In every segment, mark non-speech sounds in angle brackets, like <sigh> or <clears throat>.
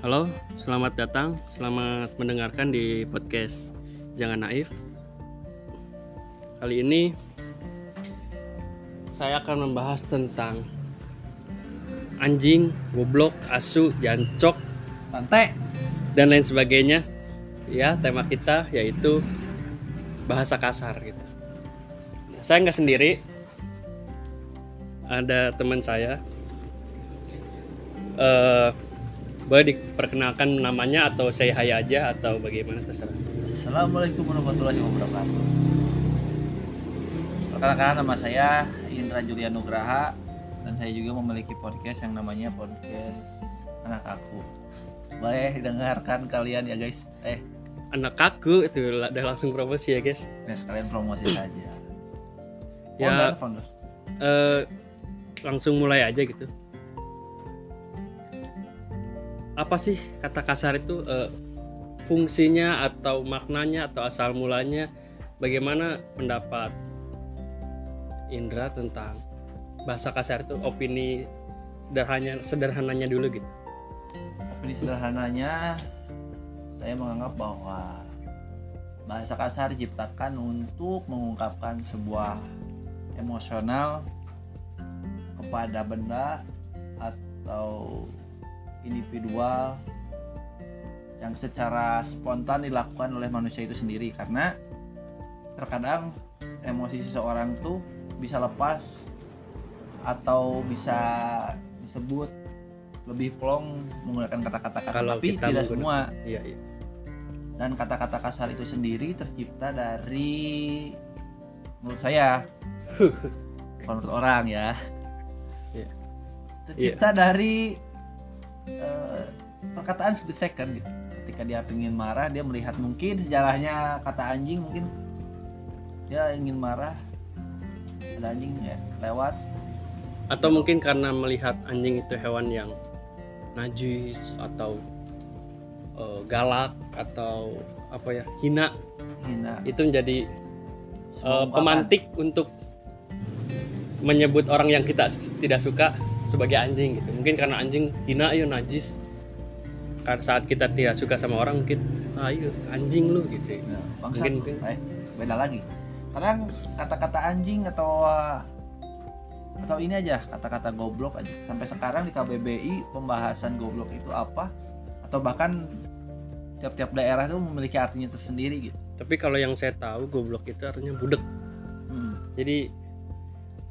Halo, selamat datang, selamat mendengarkan di podcast Jangan Naif. Kali ini saya akan membahas tentang anjing, goblok, asu, jancok, Tante. dan lain sebagainya. Ya, tema kita yaitu bahasa kasar gitu. Nah, saya nggak sendiri, ada teman saya. Eh, boleh diperkenalkan namanya atau saya hai aja atau bagaimana terserah. Assalamualaikum warahmatullahi wabarakatuh. Perkenalkan nama saya Indra Julian Nugraha dan saya juga memiliki podcast yang namanya podcast anak aku. Boleh dengarkan kalian ya guys. Eh, Anak kaku itu udah langsung promosi ya guys. nah sekalian promosi saja. Ya. Founder, founder. Eh, langsung mulai aja gitu. Apa sih kata kasar itu eh, fungsinya atau maknanya atau asal mulanya? Bagaimana pendapat Indra tentang bahasa kasar itu opini sederhananya sederhananya dulu gitu. Opini sederhananya saya menganggap bahwa bahasa kasar diciptakan untuk mengungkapkan sebuah emosional kepada benda atau individual yang secara spontan dilakukan oleh manusia itu sendiri karena terkadang emosi seseorang tuh bisa lepas atau bisa disebut lebih plong menggunakan kata-kata kasar Kalau tapi kita tidak semua Iya, iya. dan kata-kata kasar itu sendiri tercipta dari menurut saya <laughs> menurut orang ya Iya. tercipta dari eh, perkataan split second gitu. Ketika dia ingin marah dia melihat mungkin sejarahnya kata anjing mungkin. Dia ingin marah ada anjing ya lewat. Atau mungkin karena melihat anjing itu hewan yang najis atau eh, galak atau apa ya hina. Hina. Itu menjadi ungkapan. pemantik untuk menyebut orang yang kita tidak suka sebagai anjing gitu mungkin karena anjing hina ayo najis karena saat kita tidak suka sama orang mungkin ayo anjing lu gitu Ya, bangsat. Mungkin- mungkin. Eh, beda lagi. Kadang kata-kata anjing atau atau ini aja kata-kata goblok aja. Sampai sekarang di KBBI pembahasan goblok itu apa atau bahkan tiap-tiap daerah itu memiliki artinya tersendiri gitu. tapi kalau yang saya tahu goblok itu artinya budek Hmm. jadi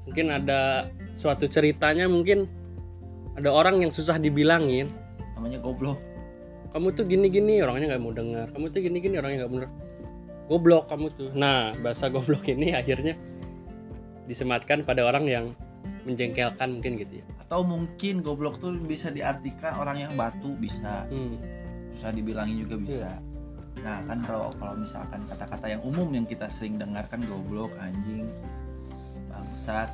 mungkin ada suatu ceritanya mungkin ada orang yang susah dibilangin. Namanya goblok. kamu tuh gini-gini orangnya nggak mau dengar. Kamu tuh gini-gini orangnya nggak bener goblok kamu tuh. Nah bahasa goblok ini akhirnya disematkan pada orang yang menjengkelkan mungkin gitu ya. Atau mungkin goblok tuh bisa diartikan orang yang batu bisa, hmm. susah dibilangin juga bisa. Nah, kan kalau kalau misalkan kata-kata yang umum yang kita sering dengarkan goblok, anjing, bangsat,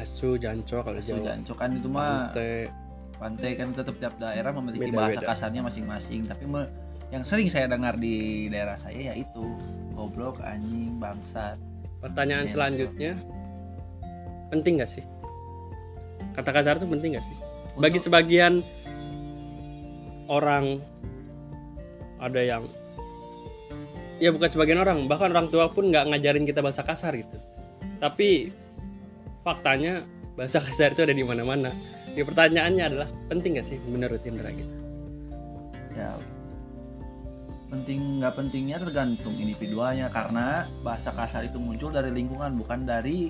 asu jancok kalau Asu jancok kan itu mah Ante. pantai kan tetap tiap daerah memiliki Beda-beda. bahasa kasarnya masing-masing. Tapi me- yang sering saya dengar di daerah saya yaitu goblok anjing bangsat. Pertanyaan selanjutnya penting gak sih? Kata kasar itu penting gak sih? Bagi sebagian orang ada yang ya bukan sebagian orang bahkan orang tua pun nggak ngajarin kita bahasa kasar gitu. Tapi faktanya bahasa kasar itu ada di mana-mana. Ya pertanyaannya adalah penting gak sih menurut Indra gitu? Ya penting nggak pentingnya tergantung individualnya karena bahasa kasar itu muncul dari lingkungan bukan dari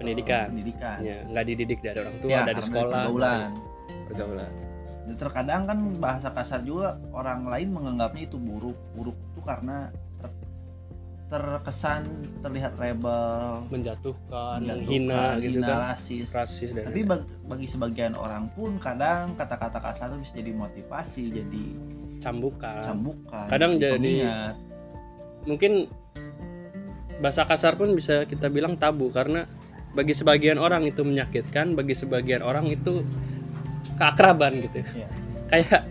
pendidikan. pendidikan. Ya nggak dididik dari orang tua Ya, dari sekolah pergaulan. dari pergaulan. Dan terkadang kan bahasa kasar juga orang lain menganggapnya itu buruk. Buruk itu karena terkesan terlihat rebel menjatuhkan, menjatuhkan, menghina gitu hina, kan. rasis. Rasis dan tapi bag- bagi sebagian orang pun kadang kata-kata kasar itu bisa jadi motivasi jadi cambukan. cambukan Kadang jadi- pengingat. mungkin bahasa kasar pun bisa kita bilang tabu karena bagi sebagian orang itu menyakitkan bagi sebagian orang itu keakraban gitu. Iya. kayak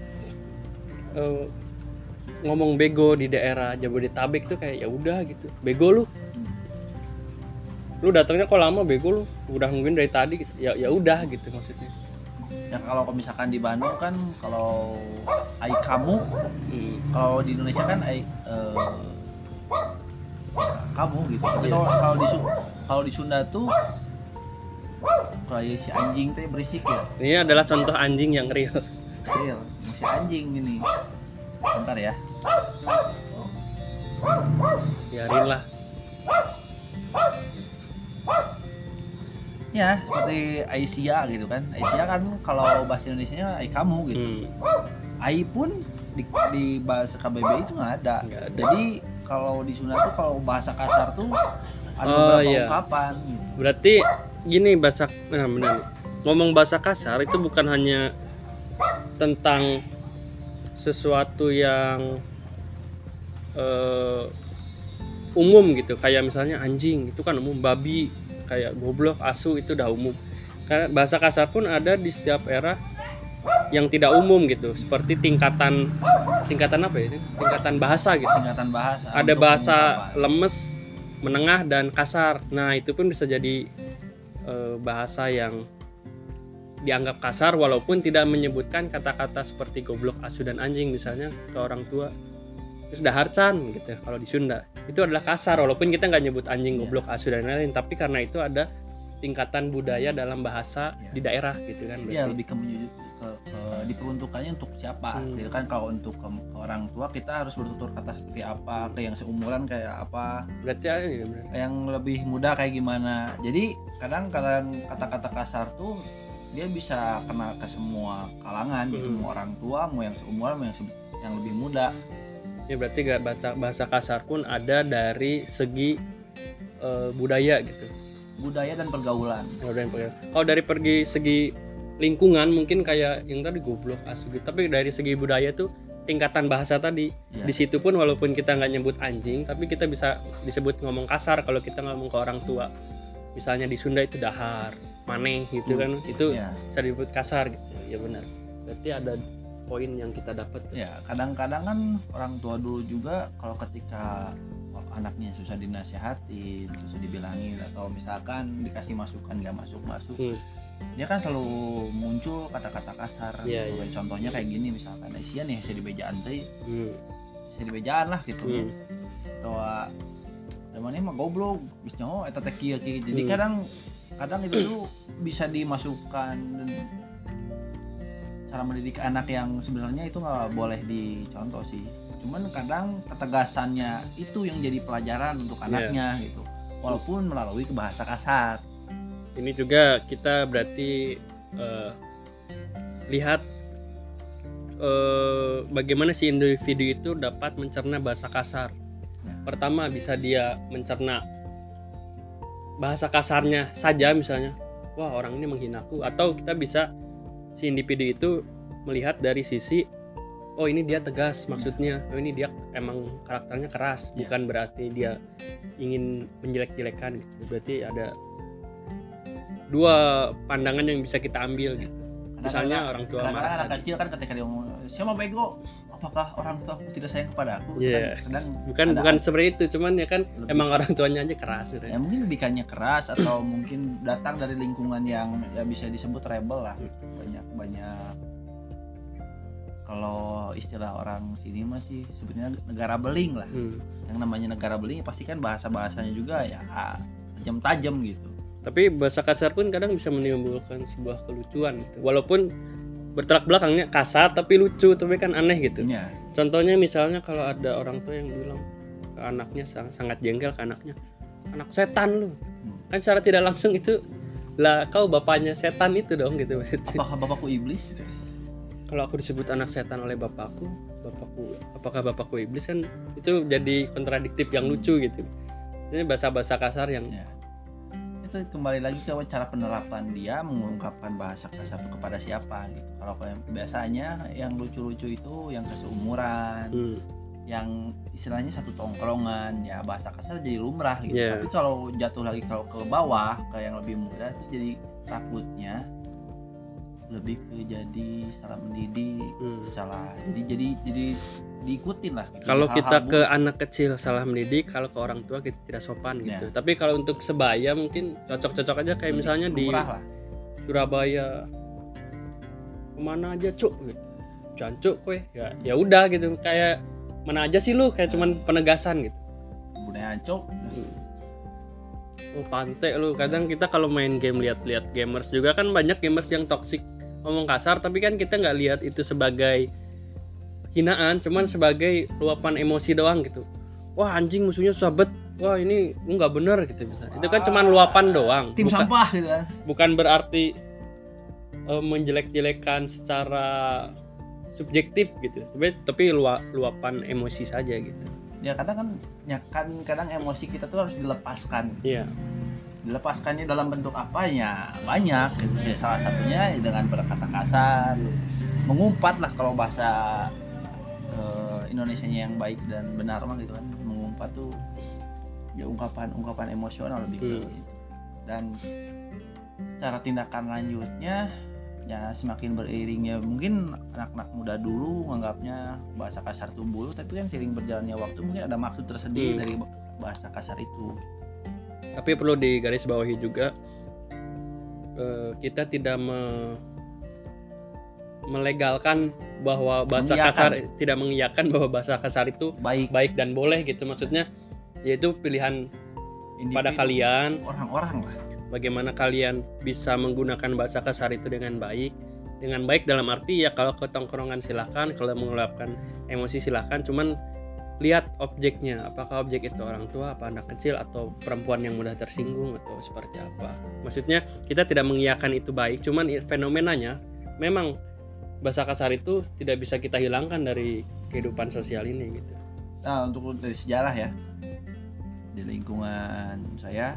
eh, ngomong bego di daerah Jabodetabek tuh kayak ya udah gitu. Bego lu. Lu datangnya kok lama bego lu? Udah nungguin dari tadi gitu. Ya ya udah gitu maksudnya. Ya kalau misalkan di Bandung kan kalau ai kamu Hmm. kalau di Indonesia kan ai eh, kamu gitu. Tapi Iya. kalau kalau di kalau di Sunda tuh kayak si anjing teh berisik ya. Ini adalah contoh anjing yang real. real si anjing ini bentar ya Biarin lah. ya seperti Aisyah gitu kan Aisyah kan kalau bahasa Indonesia nya ai kamu gitu Hmm. ai pun di, di bahasa KBBI itu nggak ada. Nggak ada. jadi kalau di Sunda tuh kalau bahasa kasar tuh ada Oh, beberapa iya. ungkapan gitu. Berarti gini bahasa nah benar. nih. Ngomong bahasa kasar itu bukan hanya tentang sesuatu yang eh, umum gitu. Kayak misalnya anjing itu kan umum. Babi kayak goblok asu itu udah umum. Karena bahasa kasar pun ada di setiap era yang tidak umum gitu. Seperti tingkatan tingkatan apa ya tingkatan bahasa gitu. Tingkatan bahasa. Ada bahasa lemes, menengah dan kasar. Nah, itu pun bisa jadi eh, bahasa yang dianggap kasar walaupun tidak menyebutkan kata-kata seperti goblok, asu dan anjing misalnya ke orang tua. Terus daharcan gitu kalau di Sunda. Itu adalah kasar walaupun kita nggak nyebut anjing, Iya. goblok, asu dan lain-lain, tapi karena itu ada tingkatan budaya dalam bahasa Iya. di daerah gitu kan Iya berarti. lebih ke, ke, ke- diperuntukannya untuk siapa Hmm. gitu kan kalau untuk ke, ke orang tua kita harus bertutur kata seperti apa ke yang seumuran kayak apa Berarti ya, yang lebih muda kayak gimana jadi kadang-kadang kata-kata kasar tuh dia bisa kena ke semua kalangan gitu Hmm. mau orang tua mau yang seumuran mau yang se- yang lebih muda Ya berarti gak baca bahasa kasar pun ada dari segi eh, budaya gitu. budaya dan pergaulan Kalau dari kalau dari pergi segi lingkungan mungkin kayak yang tadi goblok asu gitu. Tapi dari segi budaya tuh tingkatan bahasa tadi Ya. di situ pun walaupun kita nggak nyebut anjing tapi kita bisa disebut ngomong kasar kalau kita ngomong ke orang tua. Misalnya di Sunda itu dahar, maneh gitu Hmm. kan. Itu ya bisa disebut kasar gitu. Ya benar. Berarti ada poin yang kita dapat. ya kadang-kadang kan orang tua dulu juga kalau ketika anaknya susah dinasehatin susah dibilangin atau misalkan dikasih masukan nggak masuk masuk Hmm. dia kan selalu muncul kata-kata kasar Iya, gitu. iya. contohnya kayak gini misalkan Aisyah nih saya dibejaan teh Hmm. saya dibejaan lah gitu Hmm. atau temannya mah goblok bisnya oh eta teh jadi Hmm. kadang kadang itu tuh bisa dimasukkan cara mendidik anak yang sebenarnya itu nggak boleh dicontoh sih cuman kadang ketegasannya itu yang jadi pelajaran untuk Iya. anaknya gitu walaupun melalui bahasa kasar ini juga kita berarti eh, lihat eh, bagaimana si individu itu dapat mencerna bahasa kasar. Ya. Pertama bisa dia mencerna bahasa kasarnya saja misalnya, wah orang ini menghinaku, atau kita bisa si individu itu melihat dari sisi oh ini dia tegas maksudnya, oh ini dia emang karakternya keras, Ya. bukan berarti dia ingin menjelek-jelekan gitu. Berarti ada dua pandangan yang bisa kita ambil gitu. Misalnya orang tua marah anak kecil kan ketika dia ngomong siapa bego apakah orang tua aku tidak sayang kepada aku Iya. Kan kadang bukan bukan seperti itu cuman ya kan Lebih- emang orang tuanya aja keras gitu. ya mungkin didikannya keras atau mungkin datang dari lingkungan yang ya bisa disebut rebel lah banyak banyak kalau istilah orang sini masih sebenarnya negara beling lah Hmm. yang namanya negara beling pasti kan bahasa bahasanya juga ya tajam-tajam gitu tapi bahasa kasar pun kadang bisa menimbulkan sebuah kelucuan gitu walaupun bertolak belakangnya kasar tapi lucu tapi kan aneh gitu. Ya contohnya misalnya kalau ada orang tua yang bilang ke anaknya sang- sangat jengkel ke anaknya anak setan lu. Kan secara tidak langsung itu lah kau bapaknya setan itu dong gitu maksudnya. Apakah bapakku iblis? Kalau aku disebut anak setan oleh bapakku bapakku apakah bapakku iblis kan itu jadi kontradiktif yang lucu gitu. Ini bahasa-bahasa kasar yang ya itu kembali lagi ke cara penerapan dia mengungkapkan bahasa kasar itu kepada siapa gitu kalau kayak biasanya yang lucu-lucu itu yang keseumuran hmm, yang istilahnya satu tongkrongan ya bahasa kasar jadi lumrah gitu Iya. tapi kalau jatuh lagi kalau ke bawah ke yang lebih muda itu jadi takutnya lebih ke jadi salah mendidik hmm. salah jadi jadi jadi diikutin lah gitu. kalau kita ke buruk. anak kecil salah mendidik kalau ke orang tua kita tidak sopan gitu. Ya. tapi kalau untuk sebaya mungkin cocok-cocok aja kayak lebih misalnya di lah. Surabaya. Ke mana aja cuk? Gitu. jancuk kue ya ya udah gitu. Kayak mana aja sih lu? Kayak cuman penegasan gitu. Budaya cok Oh, pantai lu. Kadang kita kalau main game lihat-lihat gamers juga kan banyak gamers yang toxic. Ngomong kasar tapi kan kita nggak lihat itu sebagai hinaan cuman sebagai luapan emosi doang gitu. Wah anjing musuhnya sabet wah ini lu nggak bener gitu bisa itu kan cuman luapan doang tim bukan, sampah gitu kan. bukan berarti eh, menjelek-jelekan secara subjektif gitu. Tapi tapi lua- luapan emosi saja gitu. Ya kadang kan ya kan kadang emosi kita tuh harus dilepaskan. Iya. Dilepaskannya dalam bentuk apa? Ya banyak gitu. Ya, salah satunya dengan berkata kasar. Mengumpat lah kalau bahasa eh, Indonesianya yang baik dan benar mah gitu kan mengumpat tuh ya ungkapan ungkapan emosional lebih ke Hmm. itu. dan cara tindakan lanjutnya ya semakin beriringnya mungkin anak-anak muda dulu menganggapnya bahasa kasar bulu tapi kan seiring berjalannya waktu mungkin ada maksud tersendiri Hmm. dari bahasa kasar itu tapi perlu digarisbawahi juga eh, kita tidak me- melegalkan bahwa bahasa Mengiyakan. kasar tidak mengiyakan bahwa bahasa kasar itu baik. baik dan boleh gitu. Maksudnya yaitu pilihan pada individu, kalian. orang-orang lah. Bagaimana kalian bisa menggunakan bahasa kasar itu dengan baik. Dengan baik dalam arti ya kalau ke tongkrongan silahkan kalau mengeluapkan emosi silahkan cuman lihat objeknya. Apakah objek itu orang tua apa anak kecil atau perempuan yang mudah tersinggung atau seperti apa. Maksudnya kita tidak mengiyakan itu baik. Cuman i- fenomenanya memang bahasa kasar itu tidak bisa kita hilangkan dari kehidupan sosial ini gitu Nah, untuk dari sejarah ya. Di lingkungan saya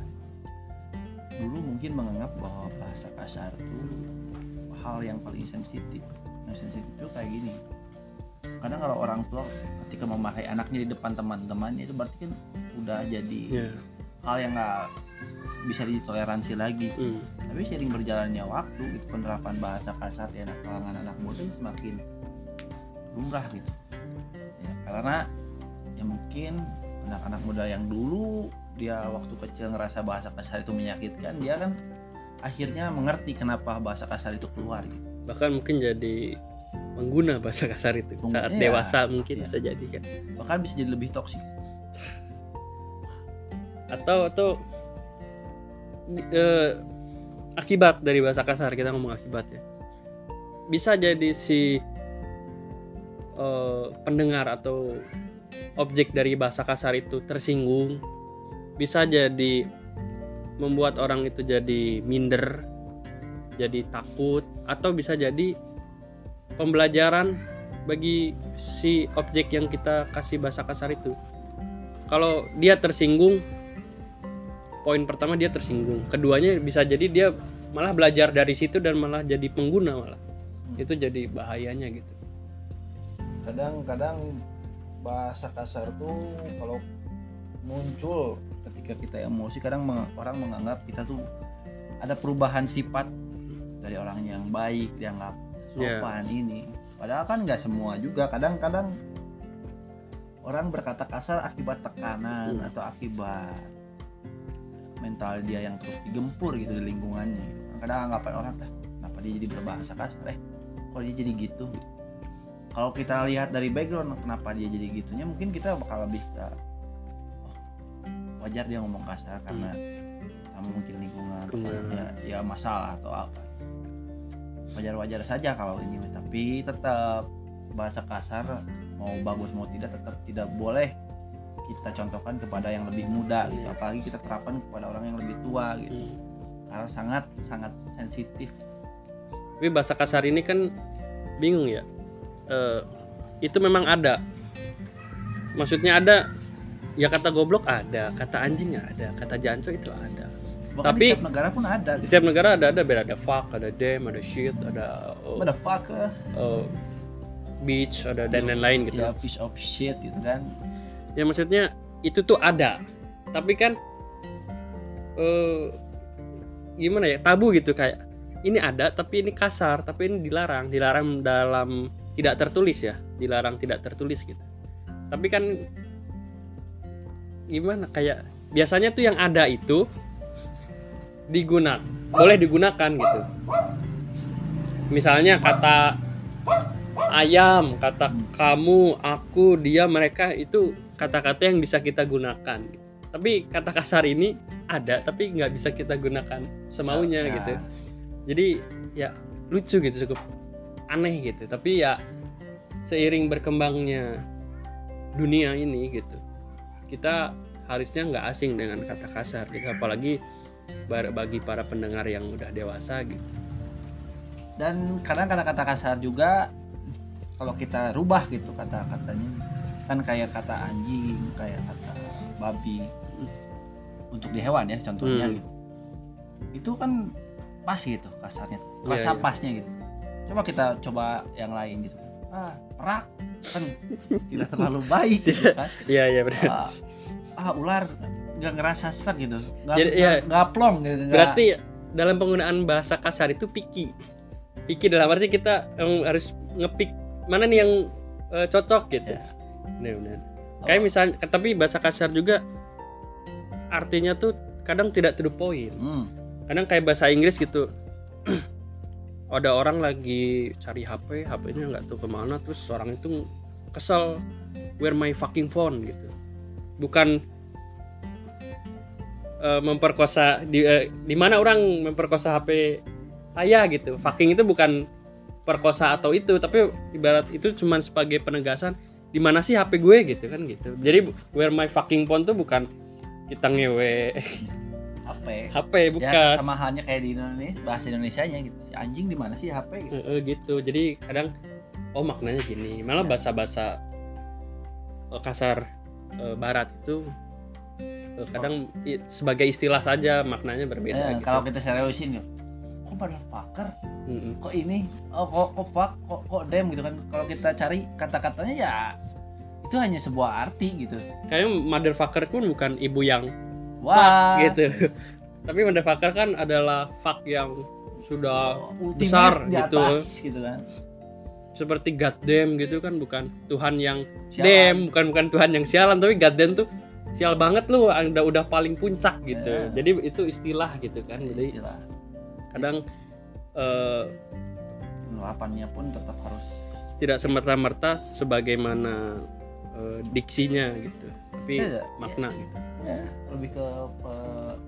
dulu mungkin menganggap bahwa bahasa kasar itu hal yang paling sensitif. Yang sensitif itu kayak gini. Kadang kalau orang tua ketika memakai anaknya di depan teman-temannya itu berarti kan udah jadi ya hal yang nggak bisa ditoleransi lagi. hmm. Tapi seiring berjalannya waktu gitu penerapan bahasa kasar di anak kalangan anak muda semakin lumrah gitu. Ya, karena ya mungkin anak-anak muda yang dulu dia waktu kecil ngerasa bahasa kasar itu menyakitkan, dia kan akhirnya mengerti kenapa bahasa kasar itu keluar gitu. bahkan mungkin jadi pengguna bahasa kasar itu Pengguna, saat iya. dewasa mungkin Iya. bisa jadi kan Bahkan bisa jadi lebih toksik. atau atau eh, akibat dari bahasa kasar kita ngomong akibat ya. Bisa jadi si eh, pendengar atau objek dari bahasa kasar itu tersinggung bisa jadi membuat orang itu jadi minder jadi takut atau bisa jadi pembelajaran bagi si objek yang kita kasih bahasa kasar itu. Kalau dia tersinggung poin pertama dia tersinggung. Keduanya bisa jadi dia malah belajar dari situ dan malah jadi pengguna malah. Itu jadi bahayanya gitu. Kadang-kadang bahasa kasar tuh kalau muncul ketika kita emosi kadang orang menganggap kita tuh ada perubahan sifat dari orang yang baik dianggap Iya. sopan ini. Padahal kan nggak semua juga. Kadang-kadang orang berkata kasar akibat tekanan Hmm. atau akibat mental dia yang terus digempur gitu di lingkungannya gitu. kadang anggapan orang "Eh, kenapa dia jadi berbahasa kasar eh kok dia jadi gitu kalau kita lihat dari background kenapa dia jadi gitunya mungkin kita bakal lebih ke "Oh, wajar dia ngomong kasar karena kamu mungkin lingkungan Lingkungan. ya, ya masalah atau apa wajar-wajar saja kalau ini tapi tetap bahasa kasar mau bagus mau tidak tetap tidak boleh kita contohkan kepada yang lebih muda gitu. Iya. apalagi kita terapkan kepada orang yang lebih tua gitu. Hmm. karena sangat sangat sensitif. Tapi bahasa kasar ini kan bingung ya. Eh, itu memang ada. Maksudnya ada ya kata goblok ada kata anjing ada kata janco itu ada. Bahkan Tapi- setiap negara pun ada gitu. setiap negara ada ada beda ada fuck ada damn ada shit ada uh, motherfucker uh, beach ada dan lain-lain gitu. Ya piece of shit gitu kan ya maksudnya itu tuh ada. Tapi kan eh gimana ya tabu gitu kayak ini ada tapi ini kasar tapi ini dilarang. Dilarang dalam tidak tertulis ya dilarang tidak tertulis gitu. Tapi kan gimana kayak biasanya tuh yang ada itu digunakan boleh digunakan gitu. Misalnya kata ayam kata kamu aku dia mereka itu kata-kata yang bisa kita gunakan. Tapi kata kasar ini ada tapi nggak bisa kita gunakan semaunya Ya. gitu. Jadi ya lucu gitu cukup aneh gitu. Tapi ya seiring berkembangnya dunia ini gitu kita harusnya nggak asing dengan kata kasar gitu. Apalagi bagi para pendengar yang udah dewasa gitu. Dan kadang kata-kata kasar juga kalau kita rubah gitu kata-katanya kan kayak kata anjing kayak kata babi untuk di hewan ya contohnya Hmm. gitu. Itu kan pas gitu kasarnya Iya, rasa iya. pasnya gitu. Coba kita coba yang lain gitu. Ah perak kan tidak terlalu baik gitu kan. Iya iya benar. Ah, ah, ular nggak ngerasa serak gitu. Nggak Jadi, nggak ya. nggak plong gitu nggak- berarti dalam penggunaan bahasa kasar itu picky picky dalam arti kita harus ngepik mana nih yang eh, cocok gitu. Ya. Benar-benar kayak misalnya tapi bahasa kasar juga artinya tuh kadang tidak to the point. Hmm, kadang kayak bahasa Inggris gitu <clears throat> ada orang lagi cari HP HP-nya nggak tahu ke mana terus orang itu kesel where my fucking phone? gitu. Bukan eh, memperkosa di eh, di mana orang memperkosa HP saya gitu. Fucking itu bukan perkosa atau itu tapi ibarat itu cuman sebagai penegasan di mana sih HP gue? Gitu kan gitu. Jadi where my fucking phone tuh bukan kita ngewe. HP HP ya bukan. sama halnya kayak di Indonesia bahasa Indonesia nya gitu. Si anjing di mana sih HP gitu. Heeh, gitu. Jadi kadang oh maknanya gini. Malah Ya. bahasa-bahasa eh, kasar eh, barat itu eh, kadang i- sebagai istilah saja maknanya berbeda Eh, gitu. kalau kita seriusin yuk kok pada fucker. Mm-mm. kok ini? Oh kok kok fuck? Kok kok dem gitu kan? Kalau kita cari kata-katanya ya itu hanya sebuah arti gitu. Kayaknya motherfucker pun bukan ibu yang wah. fuck gitu. <laughs> Tapi motherfucker kan adalah fuck yang sudah ultimate besar di gitu. atas gitu kan. Seperti goddamn gitu kan bukan Tuhan yang Sialan. dem bukan bukan Tuhan yang sialan tapi goddamn tuh sial banget lu udah udah paling puncak gitu. Ya. jadi itu istilah gitu kan jadi istilah. kadang eh, penerapannya pun tetap harus tidak semerta-merta sebagaimana eh, diksinya gitu. Tapi Iya, makna gitu. Ya, lebih ke pe-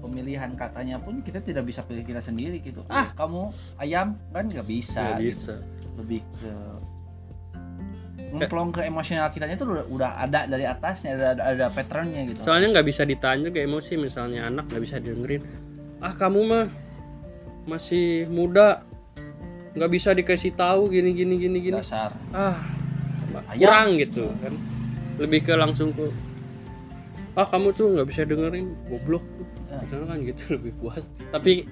pemilihan katanya pun kita tidak bisa pilih kita sendiri gitu. Ah. Kamu ayam kan nggak bisa nggak gitu. bisa. Lebih ke ngemplong ke emosional kitanya tuh udah, udah ada dari atasnya ada ada, ada patternnya gitu. Soalnya nggak bisa ditahan juga emosi misalnya anak nggak bisa dengerin ah kamu mah masih muda nggak bisa dikasih tahu gini gini gini gini. Dasar. Ah Ayam. kurang gitu kan. Lebih ke langsung ke ah kamu tuh nggak bisa dengerin goblok. Ya. misalnya kan gitu <laughs> lebih puas. Tapi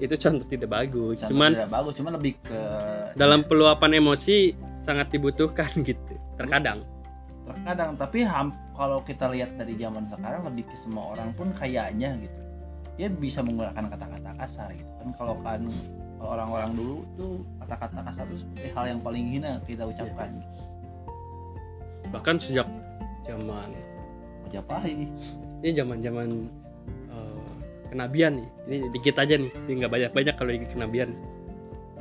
itu contoh tidak bagus Contoh cuman tidak bagus cuman lebih ke dalam peluapan emosi sangat dibutuhkan <laughs> gitu terkadang. Terkadang tapi ham- kalau kita lihat dari zaman sekarang lebih ke semua orang pun kayaknya gitu dia bisa menggunakan kata-kata kasar gitu kan. Kalau kan kalau orang-orang dulu tuh kata-kata kasar itu seperti hal yang paling hina kita ucapkan. Bahkan sejak zaman Majapahit ini zaman zaman kenabian nih. Ini dikit aja nih ini nggak banyak banyak kalau di kenabian.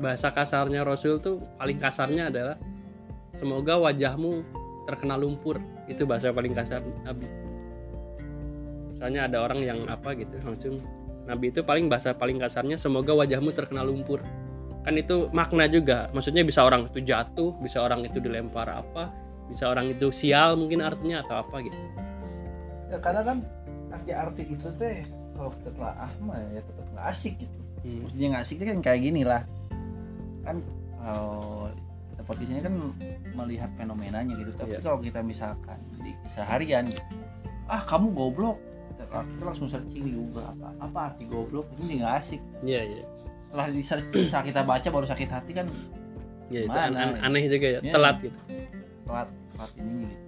Bahasa kasarnya Rasul tuh paling kasarnya adalah semoga wajahmu terkena lumpur. Itu bahasa paling kasar Nabi misalnya ada orang yang apa gitu langsung Nabi itu paling bahasa paling kasarnya semoga wajahmu terkena lumpur. Kan itu makna juga maksudnya bisa orang itu jatuh bisa orang itu dilempar apa bisa orang itu sial mungkin artinya atau apa gitu. Ya karena kan arti-arti itu teh kalau kita telah mah ya tetap nggak asik gitu. Hmm. maksudnya nggak asik itu kan kayak gini lah. Kan kalau kita podcast ini kan melihat fenomenanya gitu. Tapi Iya. kalau kita misalkan di seharian gitu, ah kamu goblok kita langsung searching di Google apa apa arti goblok? Ini nggak asik. Iya iya. Setelah di searching saat <clears throat> kita baca baru sakit hati kan? Ya, itu an- an- aneh juga ya, Ya. telat gitu. telat telat ini gitu.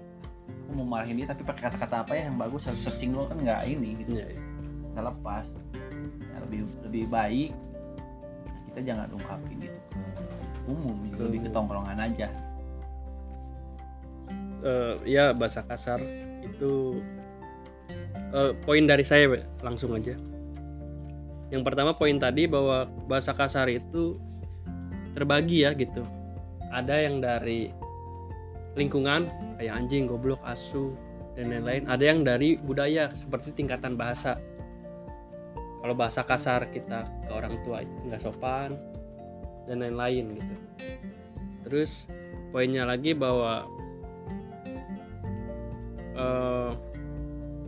Aku mau marahin dia tapi pakai kata-kata apa ya yang bagus? Harus searching dulu kan nggak ini gitu. Ya, ya. kita lepas. Ya, lebih lebih baik kita jangan ungkapin itu ke umum gitu. Ke lebih ke tongkrongan aja. Eh, ya bahasa kasar itu eh, poin dari saya langsung aja. Yang pertama poin tadi bahwa bahasa kasar itu terbagi ya gitu. Ada yang dari lingkungan kayak anjing goblok asu dan lain-lain. Ada yang dari budaya seperti tingkatan bahasa. Kalau bahasa kasar kita ke orang tua itu nggak sopan dan lain-lain gitu. Terus poinnya lagi bahwa eh,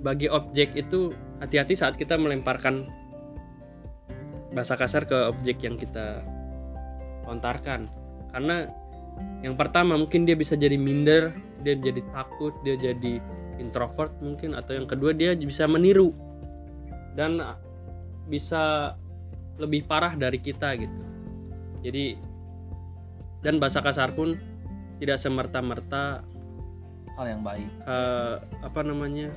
bagi objek itu hati-hati saat kita melemparkan bahasa kasar ke objek yang kita lontarkan. Karena yang pertama mungkin dia bisa jadi minder dia jadi takut dia jadi introvert mungkin atau yang kedua dia bisa meniru dan bisa lebih parah dari kita gitu. Jadi dan bahasa kasar pun tidak semerta-merta hal yang baik. eh, apa namanya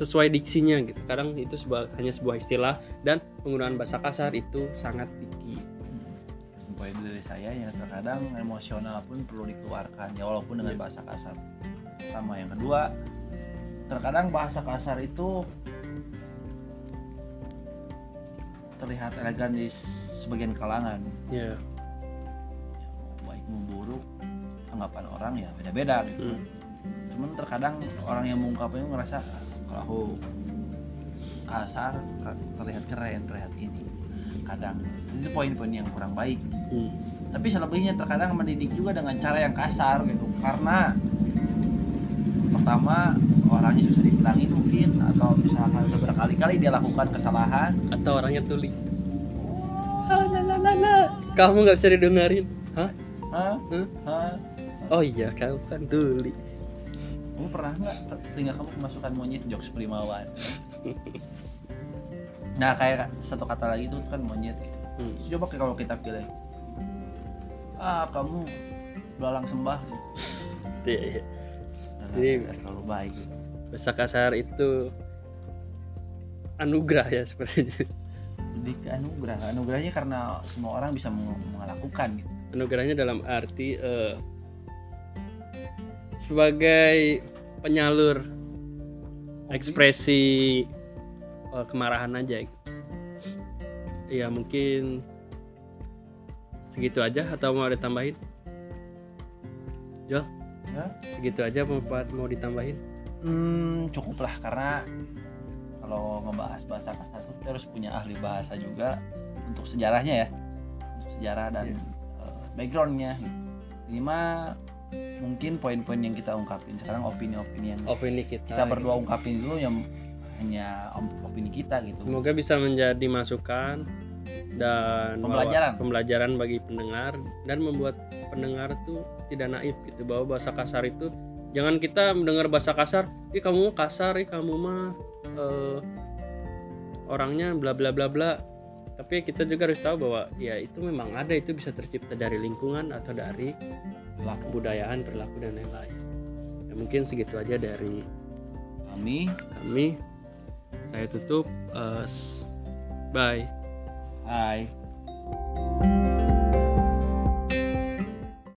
sesuai diksinya gitu. Kadang itu sebuah, hanya sebuah istilah dan penggunaan bahasa kasar itu sangat picky poin dari saya ya terkadang emosional pun perlu dikeluarkan ya walaupun dengan Iya. bahasa kasar. Pertama yang kedua terkadang bahasa kasar itu terlihat elegan di sebagian kalangan. Ya baik mau buruk anggapan orang ya beda-beda gitu. Hmm. cuman terkadang orang yang mengungkapnya ngerasa kalau aku kasar terlihat keren terlihat ini kadang itu poin-poin yang kurang baik Hmm. tapi selebihnya terkadang mendidik juga dengan cara yang kasar gitu karena pertama orangnya susah dibilangin mungkin atau misalkan udah berkali-kali dia lakukan kesalahan atau orangnya tuli la, la, la, la. kamu nggak bisa didengarin hah Hah? Hah? Hah? oh iya kamu kan tuli kamu pernah nggak sehingga kamu kemasukan monyet jokes primawan nah kayak satu kata lagi itu kan monyet gitu. Hmm. Terus coba kalau kita pilih ah kamu belalang sembah gitu. Iya, iya. Nah, Jadi- terlalu baik gitu. bahasa kasar itu anugerah ya sepertinya lebih ke anugerah anugerahnya karena semua orang bisa melakukan gitu anugerahnya dalam arti eh, sebagai penyalur ekspresi eh, kemarahan aja ya mungkin segitu aja atau mau ditambahin Jo Ya. segitu aja mau mau ditambahin Hmm, cukup lah karena kalau ngebahas bahasa kasar itu kita harus punya ahli bahasa juga untuk sejarahnya ya, untuk sejarah dan Iya. eh, backgroundnya. Ini mah mungkin poin-poin yang kita ungkapin sekarang opini-opini yang opini kita kita berdua ungkapin dulu yang hanya opini kita gitu. Semoga bisa menjadi masukan dan Pembelajaran. pembelajaran bagi pendengar dan membuat pendengar tuh tidak naif gitu bahwa bahasa kasar itu jangan kita mendengar bahasa kasar, ih kamu kasar, ih kamu mah eh, orangnya bla bla bla bla. Tapi kita juga harus tahu bahwa ya itu memang ada itu bisa tercipta dari lingkungan atau dari kebudayaan, perilaku dan lain-lain. Ya, mungkin segitu aja dari kami. kami. Saya tutup. s- bye. Hai.